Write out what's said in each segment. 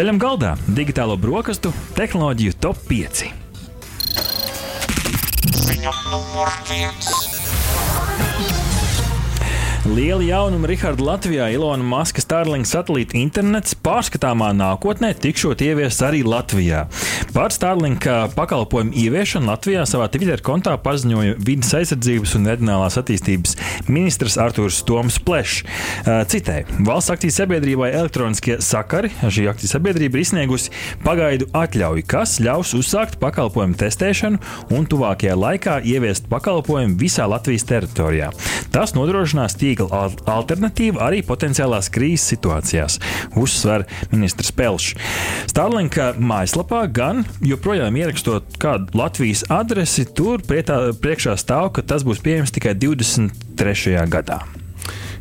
Ceļam galdā digitālo brokastu tehnoloģiju top 5. Ziņa numur viens. Liela jaunuma Riharda Latvijā Ilona Maska Starlink satelīta internets pārskatāmā nākotnē tikšot ieviests arī Latvijā. Par Starlink pakalpojumu ieviešanu Latvijā savā Twitter kontā paziņoja vidas aizsardzības un reģionālās attīstības ministrs Artūrs Toms Plešs. Citēji, valsts akciju sabiedrībai elektroniskie sakari, šī akciju sabiedrība ir izsniegusi pagaidu atļauju, kas ļaus uzsākt pakalpojumu testēšanu un tuvākajā laikā ieviest pakalpojumu visā Latvijas teritorijā. Tas nodrošinās tīkla alternatīva arī potenciālās krīzes situācijās, uzsver ministrs Pelšs. Starlink mājaslapā gan joprojām ierakstot kādu Latvijas adresi, tur prietā, priekšā stāv, ka tas būs pieejams tikai 23. gadā.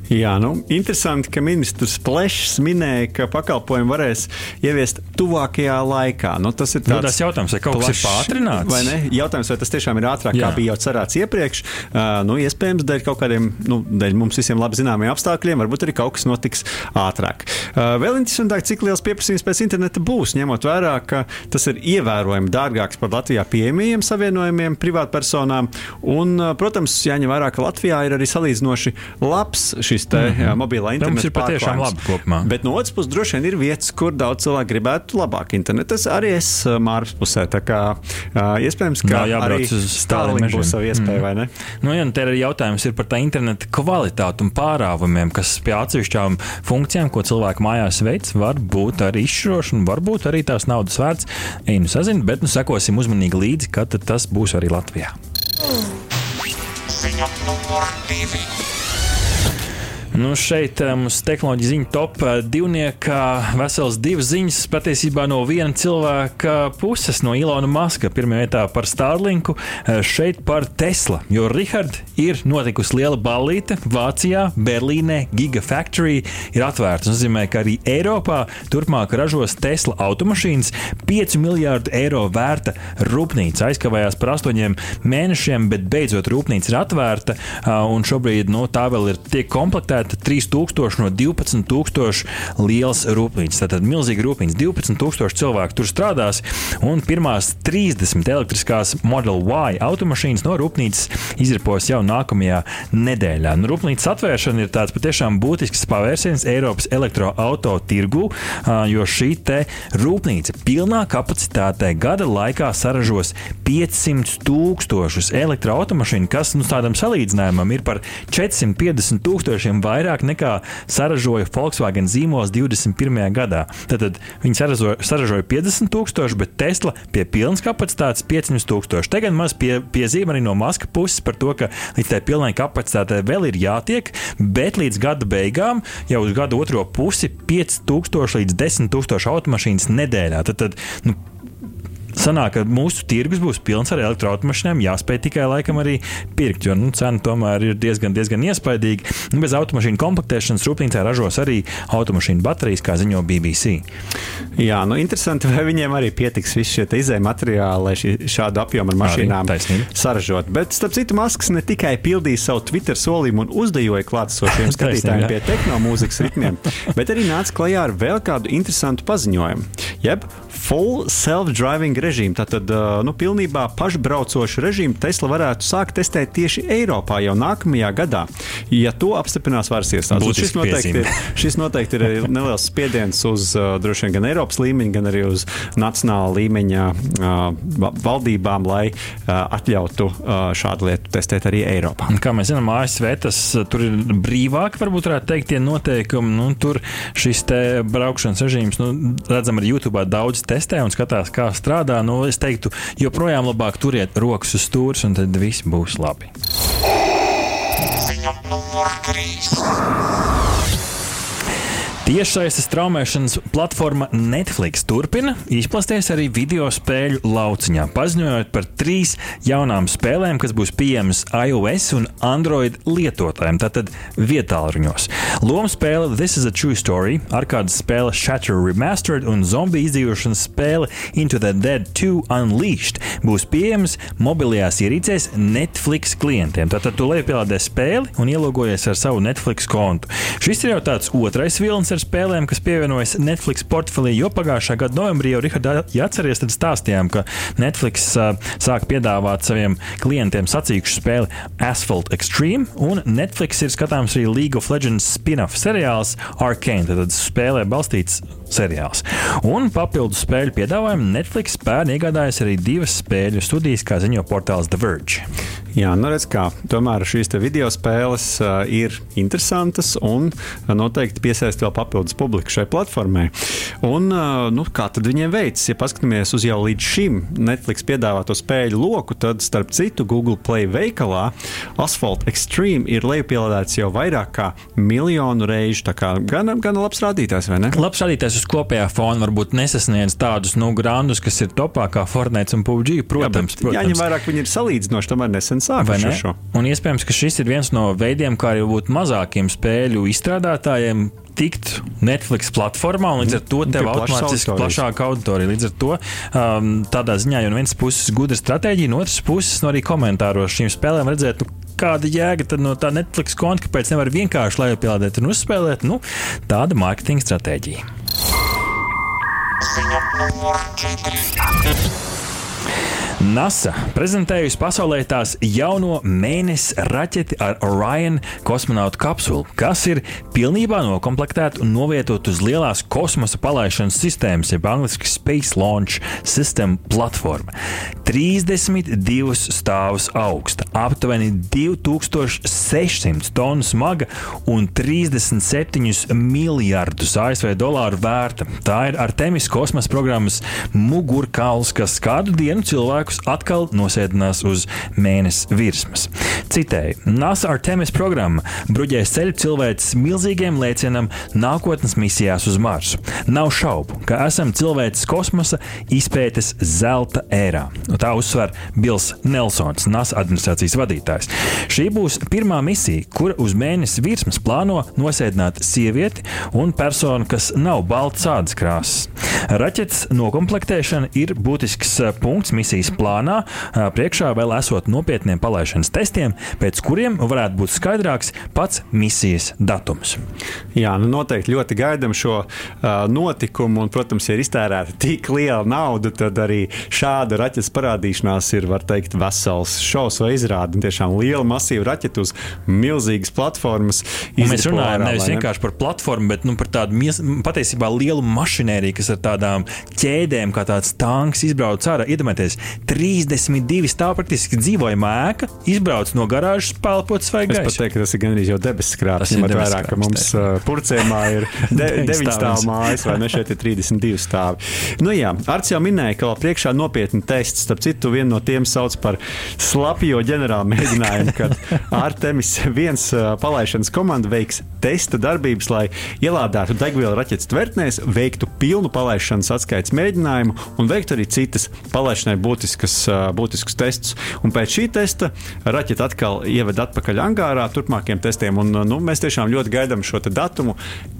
Jā, nu, interesanti, ka ministrs Plešs minēja, ka pakalpojumu varēs ieviest tuvākajā laikā. Nu, tas ir nu, tāds nu, tas jautājums, vai kaut plašs, kas ir pātrināts. Vai ne? Jautājums, vai tas tiešām ir ātrāk, Jā. kā bija jau cerēts iepriekš. Uh, nu, iespējams, dēļ kaut kādiem, nu, dēļ mums visiem labi zināmiem apstākļiem, varbūt arī kaut kas notiks ātrāk. Uh, vēl interesantāk, cik liels pieprasījums pēc interneta būs, ņemot vērā, ka tas ir ievērojami dārgāks par Latvijā pieejamiem savienojumiem privātpersonām. Un, uh, protams, jāņem vērā, ka Latvijā ir arī salīdzinoši labs šis šis te, mm -hmm. jā, mobilā internets ir patiešām labi kopumā. Bet no otras puses, droši vien ir vietas, kur daudz cilvēku gribētu labāk internetu. Tas arī es Mārpas pusē. Tā kā uh, iespējams, ka Nav arī Starlink būs savu iespēju, mm. vai ne? Nu, jā, te arī jautājums ir par tā interneta kvalitāti un pārāvumiem, kas pie atsevišķām funkcijām, ko cilvēku mājās veids, var būt arī izšķiroši un varbūt arī tās naudas vērts. Ej, nu sazin, bet nu sekosim uzmanīgi līdzi, kad tas būs arī Latvijā. Ziņa numur divi. Nu, šeit eh, mums tehnoloģija ziņa top eh, divniekā vesels divas ziņas patiesībā no viena cilvēka puses, no Ilona Maska. Pirmā vietā par Starlinku, eh, šeit par Tesla. Jo Richard ir notikusi liela ballīte Vācijā, Berlīnē, Gigafactory ir atvērta. Tas nozīmē, ka arī Eiropā turpmāk ražos Tesla automašīnas 5 miljārdu eiro vērta rūpnīca. Aizkavējās par astoņiem mēnešiem, bet beidzot rūpnīca ir atvērta un šobrīd nu, tā vēl ir tiek komplektēta būvēta 3000 no 12,000 lielas rūpnīcas. Tātad milzīga rūpnīca, 12,000 cilvēku tur strādās, un pirmās 30 elektriskās Model Y automašīnas no rūpnīcas izripos jau nākamajā nedēļā. Nu, rūpnīcas atvēršana ir tāds patiešām būtisks pavērsiens Eiropas elektroauto tirgu, jo šī rūpnīca pilnā kapacitātē gada laikā saražos 500 tūkstošus elektroautomašīnu, kas nu, tādam salīdzinājumam ir par 450 tūkstošiem vairāk nekā saražoja Volkswagen zīmols 21. gadā. Tad viņi saražoja, saražoja 50 tūkstoši, bet Tesla pie pilnas kapacitātes 500 tūkstoši. Te gan maz pie, piezīme arī no Maska puses par to, ka līdz tai pilnai kapacitātei vēl ir jātiek, bet līdz gada beigām, jau uz gada otro pusi, 5000 līdz 10 000 automašīnas nedēļā. Tad, tad nu, sanāk, ka mūsu tirgus būs pilns ar elektroautomašīnām, jāspēj tikai laikam arī pirkt, jo nu, cena tomēr ir diezgan, diezgan iespaidīga. Nu, bez automašīnu komplektēšanas rūpnīcā ražos arī automašīnu baterijas, kā ziņo BBC. Jā, nu interesanti, vai viņiem arī pietiks visi šie izējai materiāli, lai šī, šādu apjomu ar mašīnām saražot. Bet, starp citu, Masks ne tikai pildīja savu Twitter solījumu un uzdejoja klātesošiem skatītājiem pie tehnomūzikas ritmiem, bet arī nāca klajā ar vēl kādu interesantu paziņojumu. Jeb full self-driving režīmu. Tātad, nu, pilnībā pašbraucošu režīmu Tesla varētu sākt testēt tieši Eiropā jau nākamajā gadā, ja to apstiprinās varas iestādes. Šis noteikti, ir, šis noteikti ir neliels spiediens uz droši vien gan Eiropas līmeņa, gan arī uz nacionāla līmeņa valdībām, lai atļautu šādu lietu testēt arī Eiropā. Kā mēs zinām, ASV tas tur ir brīvāk, varbūt varētu teikt, tie noteikumi. Nu, tur šis te braukšanas režīms, nu, redzam, arī YouTube daudz testē un skatās, kā strādā. Nu, es teiktu, joprojām labāk turiet rokas uz stūres, un tad viss būs labi. Ziņa numur 3. Tiešsaistes traumēšanas platforma Netflix turpina izplatīties arī video spēļu lauciņā, paziņojot par trīs jaunām spēlēm, kas būs pieejamas iOS un Android lietotājiem, tātad vietāluņos. Loma spēle This is a True Story, arkādas spēle Shatter Remastered un zombiju izdzīvošanas spēle Into the Dead 2 Unleashed būs pieejamas mobilajās ierīcēs Netflix klientiem. Tātad tu lejupielādē spēli un ielogojies ar savu Netflix kontu. Šis ir jau tāds otrais vilnis ar Twitter spēlēm, kas pievienojas Netflix portfelī, jo pagājušā gada novembrī jau Rihardā, ja atceries, tad stāstījām, ka Netflix uh, sāk piedāvāt saviem klientiem sacīkšu spēli Asphalt Extreme, un Netflix ir skatāms arī League of Legends spin-off seriāls Arcane, tad spēlē balstīts seriāls. Un papildus spēļu piedāvājumu Netflix pērn iegādājas arī divas spēļu studijas, kā ziņo portāls The Verge. Jā, nu redz, kā tomēr šīs video spēles uh, ir interesantas un noteikti piesaista vēl papildus publiku šai platformai. Un, uh, nu, kā tad viņiem veicas? Ja paskatāmies uz jau līdz šim Netflix piedāvāto spēļu loku, tad starp citu Google Play veikalā Asphalt Extreme ir lejupielādēts jau vairāk kā miljonu reižu. Tā kā gan, gan labs rādītājs, vai ne? Labs rādītājs uz kopējā fona varbūt nesasniedz tādus nu, grandus, kas ir topā kā Fortnite un PUBG. Protams, Jā, protams. jāņem vērā, ka viņi ir salīdzinoši tomēr nesen sākuši šo. Un iespējams, ka šis ir viens no veidiem, kā arī būt mazākiem spēļu izstrādātājiem tikt Netflix platformā, un līdz ar to tev automātiski plašāka auditorija. Līdz ar to um, tādā ziņā jau no vienas puses gudra stratēģija, no otras puses no arī komentāros šīm spēlēm redzēt, nu, kāda jēga no tā Netflix konta, kāpēc nevar vienkārši lejupielādēt un uzspēlēt. Nu, tāda mārketinga stratēģija. Ziņa numur 4. NASA prezentējusi pasaulē tās jauno mēnesi raķeti ar Orion kosmonautu kapsulu, kas ir pilnībā noklāpta un novietot uz lielās kosmosa palaišanas sistēmas, jeb angļuiski Space Launch System platforma. 32 stāvus augsta, aptuveni 2600 tonu smaga un 37 miljardus ASV dolāru vērta. Tā ir Artemis kosmosa programmas mugurkauls, kas kādu dienu cilvēku cilvēkus atkal nosēdinās uz mēnesi virsmas. Citēji, NASA Artemis programma bruģēs ceļu cilvēces milzīgiem lēcienam nākotnes misijās uz Marsu. Nav šaubu, ka esam cilvēces kosmosa izpētes zelta ērā. Tā uzsver Bills Nelsons, NASA administrācijas vadītājs. Šī būs pirmā misija, kura uz mēnesi virsmas plāno nosēdināt sievieti un personu, kas nav balts ādas krāsas. Raķetes nokomplektēšana ir būtisks eh, punkts misijas plānā. Priekšā vēl esot nopietniem palaišanas testiem, pēc kuriem varētu būt skaidrāks pats misijas datums. Jā, nu noteikti ļoti gaidām šo uh, notikumu, un, protams, ja ir iztērēta tik liela nauda, tad arī šāda raķetes parādīšanās ir, var teikt, vesels šovs vai izrāde. Tiešām liela, masīva raķete uz milzīgas platformas. Mēs runājam nevis ne? vienkārši par platformu, bet nu, par tādu patiesībā lielu mašinēriju, kas ar tādām ķēdēm, kā tāds tanks izbrauc ārā. Iedomājieties, 32 stāv praktiski dzīvojama ēka, izbrauc no garāžas, pelpot svaigu gaisu. Es pat teiktu, ka tas ir gandrīz jau debesu krāps, ņemot vērā, ka mums uh, purcēmā ir 9 stāvu mājas, vai ne šeit ir 32 stāvi. Nu jā, Arts jau minēja, ka vēl priekšā nopietni tests, starp citu, vienu no tiem sauc par slapjo ģenerālu mēģinājumu, kad Artemis viens uh, palaišanas komanda veiks testa darbības, lai ielādētu degvielu raķetes tvertnēs, veiktu pilnu palaišanas atskaites mēģinājumu un veiktu arī citas palaišanai būtiskas, būtiskus testus. Un pēc šī testa raķete atkal ieved atpakaļ angārā turpmākiem testiem. Un, nu, mēs tiešām ļoti gaidām šo datumu,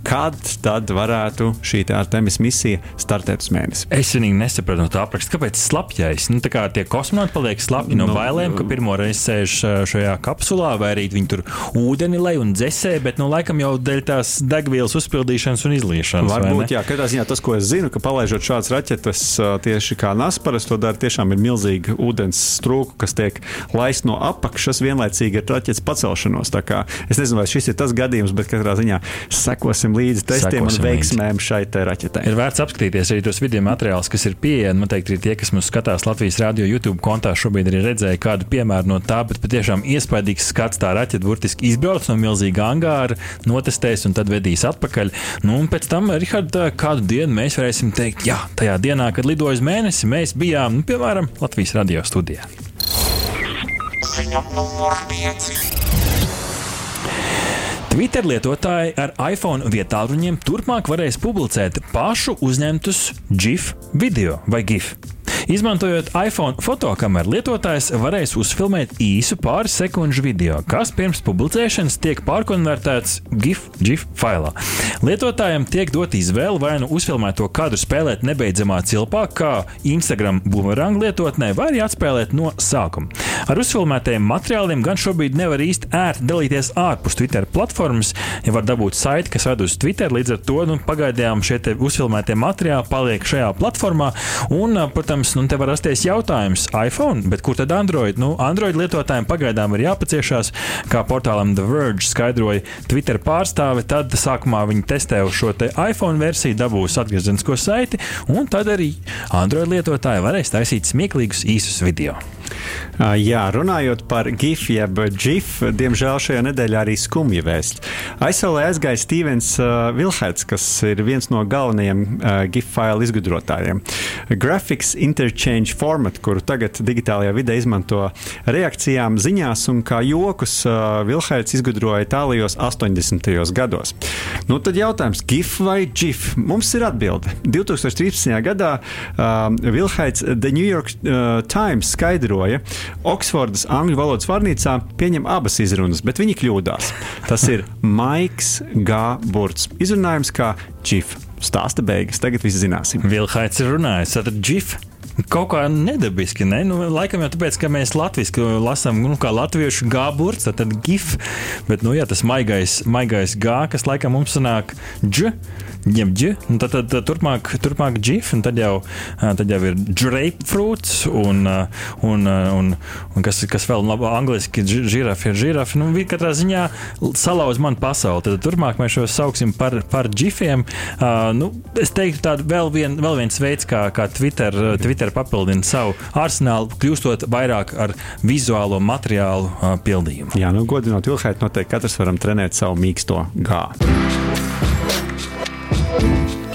kad tad varētu šī Artemis misija startēt uz mēnesi. Es vienīgi nesapratu no tā apraksta, kāpēc slapjais. Nu, tā kā tie kosmonauti paliek slapji no nu, bailēm, ka pirmo reizi sēž šajā kapsulā, vai arī viņi tur ūdeni lej un dzēsē, bet nu, laikam jau dēļ tās degvielas uzpildīšanas un izliešanas. Varbūt, jā, katrā ziņā tas, ko es zinu, ka palaižot šādas raķetes tieši kā NASA parasti to dara, tiešām ir milzīga ūdens strūka, kas tiek laist no apakšas vienlaicīgi ar raķetes pacelšanos. Es nezinu, vai šis ir tas gadījums, bet katrā ziņā sekosim līdzi testiem sekosim un veiksmēm šai raķetei. Ir vērts apskatīties arī tos video materiālus, kas ir pieejami. Noteikti arī tie, kas mums skatās Latvijas radio YouTube kontā, šobrīd arī redzēja kādu piemēru no tā, bet patiešām iespaidīgs skats tā raķete burtiski izbrauc no milzīga angāra, notestēs un tad vedīs atpakaļ. Nu, un pēc tam, Rihard, kādu dienu mēs varēsim teikt, jā, tajā dienā, kad lidoja uz mēnesi, mēs bijām, nu, piemēram, Latvijas radio studijā. Ziņa numur 5. Twitter lietotāji ar iPhone vietāluņiem turpmāk varēs publicēt pašu uzņemtus GIF video vai GIF. Izmantojot iPhone fotokameru, lietotājs varēs uzfilmēt īsu pāris sekundžu video, kas pirms publicēšanas tiek pārkonvertēts GIF, GIF failā. Lietotājiem tiek dot izvēle vai nu uzfilmēt to kadru spēlēt nebeidzamā cilpā, kā Instagram bumerang lietotnē, vai arī atspēlēt no sākuma. Ar uzfilmētajiem materiāliem gan šobrīd nevar īsti ērti dalīties ārpus Twitter platformas, ja var dabūt saiti, kas ved uz Twitter. Līdz ar to nu, pagaidām šie uzfilmētie materiāli paliek šajā platformā. Un, protams, nu, te var rasties jautājums, iPhone, bet kur tad Android? Nu, Android lietotājiem pagaidām ir jāpaciešās, kā portālam The Verge skaidroja Twitter pārstāve. Tad sākumā viņi testē uz šo iPhone versiju, dabūs atgriezenisko saiti, un tad arī Android lietotāji varēs taisīt smieklīgus īsus video. Jā, runājot par GIF, jeb GIF, diemžēl šajā nedēļā arī skumja vēsts. Aizsaulē aizgāja Stevens uh, Vilhēts, kas ir viens no galvenajiem uh, GIF failu izgudrotājiem. Graphics Interchange Format, kuru tagad digitālajā vidē izmanto reakcijām, ziņās un kā jokus, Vilhēts izgudroja tālajos 80. gados. Nu, tad jautājums, GIF vai GIF? Mums ir atbilde. 2013. gadā uh, Vilhēts The New York uh, Times skaidroja, Oksfordas angļu valodas vārnīcā pieņem abas izrunas, bet viņi kļūdās. Tas ir Maiks G. Burts. Izrunājums kā GIF. Stāsta beigas. Tagad viss zināsim. Vilhaits ir runājis. Tad GIF. Kaut kā nedabiski, ne? Nu, laikam jau tāpēc, ka mēs latviešu lasām, nu, kā latviešu gāburts, tad gif, bet, nu, jā, tas maigais, maigais gā, kas laikam mums sanāk dž, ņem dž, un tad, tad, turpmāk, turpmāk gif, un tad jau, tad jau ir grapefruits, un, un, un, un kas, kas vēl labi angliski žirafi ir žirafi, nu, katrā ziņā salauz man pasauli, tad turpmāk mēs šos sauksim par, par gifiem. Uh, nu, es teiktu, tādu vēl, vien, vēl viens veids, kā, kā Twitter, Twitter papildina savu arsenālu, kļūstot vairāk ar vizuālo materiālu uh, pildījumu. Jā, nu, godinot Vilhētu, noteikti katrs varam trenēt savu mīksto gāzi.